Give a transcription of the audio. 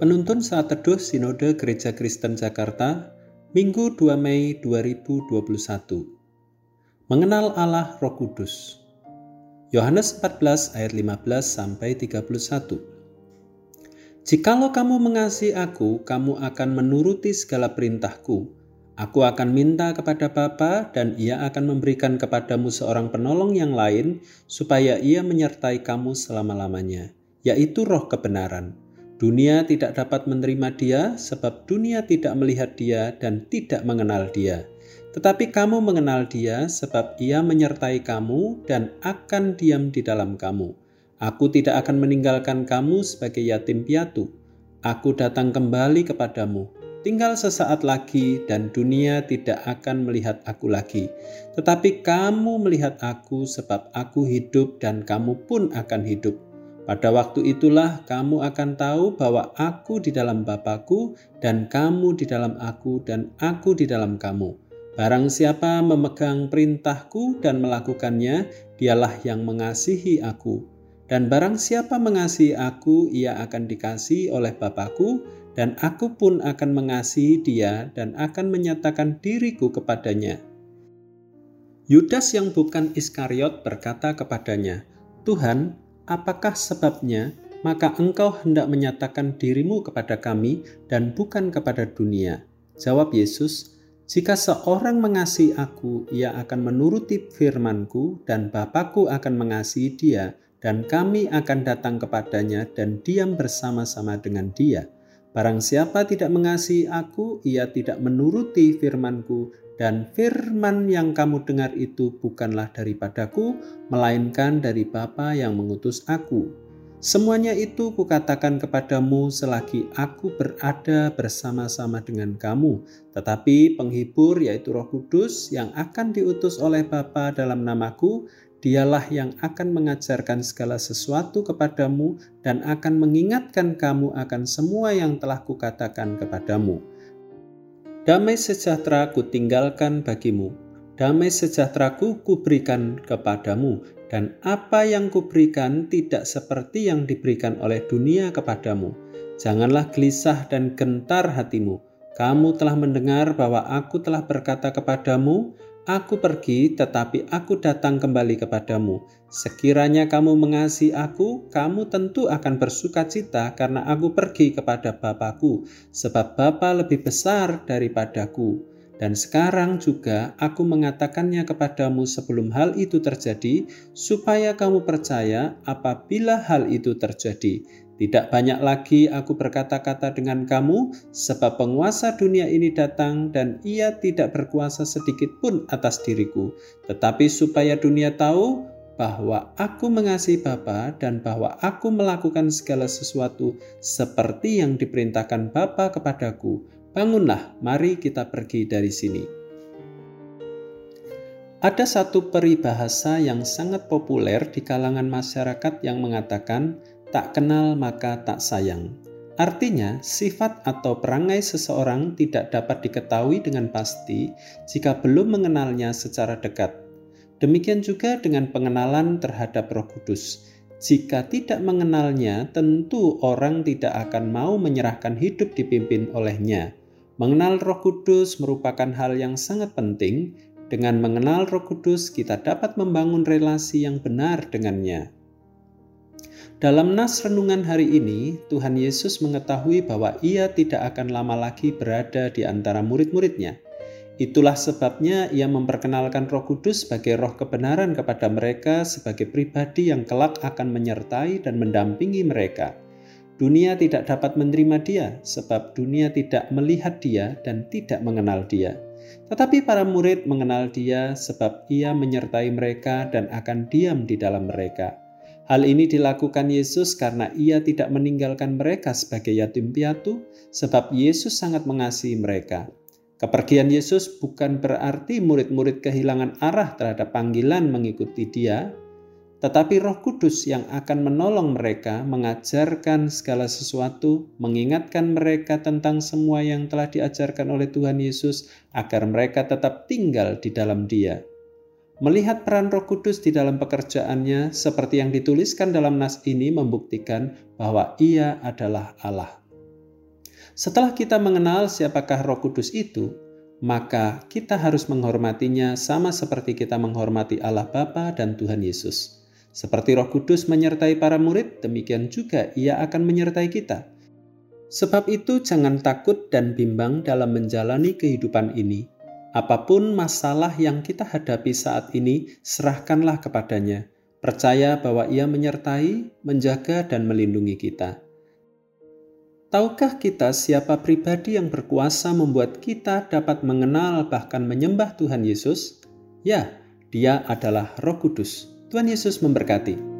Penuntun Saat Teduh Sinode Gereja Kristen Jakarta, Minggu 2 Mei 2021. Mengenal Allah Roh Kudus. Yohanes 14 ayat 15 sampai 31. Jikalau kamu mengasihi aku, kamu akan menuruti segala perintahku. Aku akan minta kepada Bapa dan ia akan memberikan kepadamu seorang penolong yang lain supaya ia menyertai kamu selama-lamanya, yaitu roh kebenaran. Dunia tidak dapat menerima dia sebab dunia tidak melihat dia dan tidak mengenal dia. Tetapi kamu mengenal dia sebab ia menyertai kamu dan akan diam di dalam kamu. Aku tidak akan meninggalkan kamu sebagai yatim piatu. Aku datang kembali kepadamu Tinggal sesaat lagi, dan dunia tidak akan melihat aku lagi, tetapi kamu melihat aku, sebab aku hidup, dan kamu pun akan hidup. Pada waktu itulah kamu akan tahu bahwa aku di dalam Bapakku, dan kamu di dalam aku, dan aku di dalam kamu. Barang siapa memegang perintahku dan melakukannya, dialah yang mengasihi aku. Dan barang siapa mengasihi aku, ia akan dikasihi oleh Bapakku, dan aku pun akan mengasihi dia dan akan menyatakan diriku kepadanya. Yudas yang bukan Iskariot berkata kepadanya, Tuhan, apakah sebabnya maka engkau hendak menyatakan dirimu kepada kami dan bukan kepada dunia? Jawab Yesus, jika seorang mengasihi aku, ia akan menuruti firmanku dan Bapakku akan mengasihi dia dan kami akan datang kepadanya dan diam bersama-sama dengan dia. Barang siapa tidak mengasihi aku, ia tidak menuruti firmanku, dan firman yang kamu dengar itu bukanlah daripadaku, melainkan dari Bapa yang mengutus aku. Semuanya itu kukatakan kepadamu selagi aku berada bersama-sama dengan kamu. Tetapi penghibur yaitu roh kudus yang akan diutus oleh Bapa dalam namaku, Dialah yang akan mengajarkan segala sesuatu kepadamu dan akan mengingatkan kamu akan semua yang telah kukatakan kepadamu. Damai sejahtera ku tinggalkan bagimu, damai sejahtera ku kuberikan kepadamu, dan apa yang kuberikan tidak seperti yang diberikan oleh dunia kepadamu. Janganlah gelisah dan gentar hatimu. Kamu telah mendengar bahwa aku telah berkata kepadamu, Aku pergi, tetapi aku datang kembali kepadamu. Sekiranya kamu mengasihi aku, kamu tentu akan bersuka cita karena aku pergi kepada Bapakku, sebab Bapa lebih besar daripadaku. Dan sekarang juga aku mengatakannya kepadamu sebelum hal itu terjadi, supaya kamu percaya apabila hal itu terjadi. Tidak banyak lagi aku berkata-kata dengan kamu, sebab penguasa dunia ini datang dan ia tidak berkuasa sedikit pun atas diriku. Tetapi supaya dunia tahu bahwa aku mengasihi Bapa dan bahwa aku melakukan segala sesuatu seperti yang diperintahkan Bapa kepadaku. Bangunlah, mari kita pergi dari sini. Ada satu peribahasa yang sangat populer di kalangan masyarakat yang mengatakan tak kenal maka tak sayang. Artinya, sifat atau perangai seseorang tidak dapat diketahui dengan pasti jika belum mengenalnya secara dekat. Demikian juga dengan pengenalan terhadap Roh Kudus. Jika tidak mengenalnya, tentu orang tidak akan mau menyerahkan hidup dipimpin olehnya. Mengenal Roh Kudus merupakan hal yang sangat penting. Dengan mengenal Roh Kudus, kita dapat membangun relasi yang benar dengannya. Dalam nas renungan hari ini, Tuhan Yesus mengetahui bahwa ia tidak akan lama lagi berada di antara murid-muridnya. Itulah sebabnya ia memperkenalkan Roh Kudus sebagai roh kebenaran kepada mereka sebagai pribadi yang kelak akan menyertai dan mendampingi mereka. Dunia tidak dapat menerima dia sebab dunia tidak melihat dia dan tidak mengenal dia. Tetapi para murid mengenal dia sebab ia menyertai mereka dan akan diam di dalam mereka. Hal ini dilakukan Yesus karena ia tidak meninggalkan mereka sebagai yatim piatu, sebab Yesus sangat mengasihi mereka. Kepergian Yesus bukan berarti murid-murid kehilangan arah terhadap panggilan mengikuti Dia, tetapi Roh Kudus yang akan menolong mereka mengajarkan segala sesuatu, mengingatkan mereka tentang semua yang telah diajarkan oleh Tuhan Yesus, agar mereka tetap tinggal di dalam Dia. Melihat peran Roh Kudus di dalam pekerjaannya, seperti yang dituliskan dalam nas ini, membuktikan bahwa Ia adalah Allah. Setelah kita mengenal siapakah Roh Kudus itu, maka kita harus menghormatinya sama seperti kita menghormati Allah Bapa dan Tuhan Yesus. Seperti Roh Kudus menyertai para murid, demikian juga Ia akan menyertai kita. Sebab itu, jangan takut dan bimbang dalam menjalani kehidupan ini. Apa pun masalah yang kita hadapi saat ini, serahkanlah kepadanya. Percaya bahwa Ia menyertai, menjaga, dan melindungi kita. Tahukah kita siapa pribadi yang berkuasa membuat kita dapat mengenal bahkan menyembah Tuhan Yesus? Ya, dia adalah Roh Kudus. Tuhan Yesus memberkati.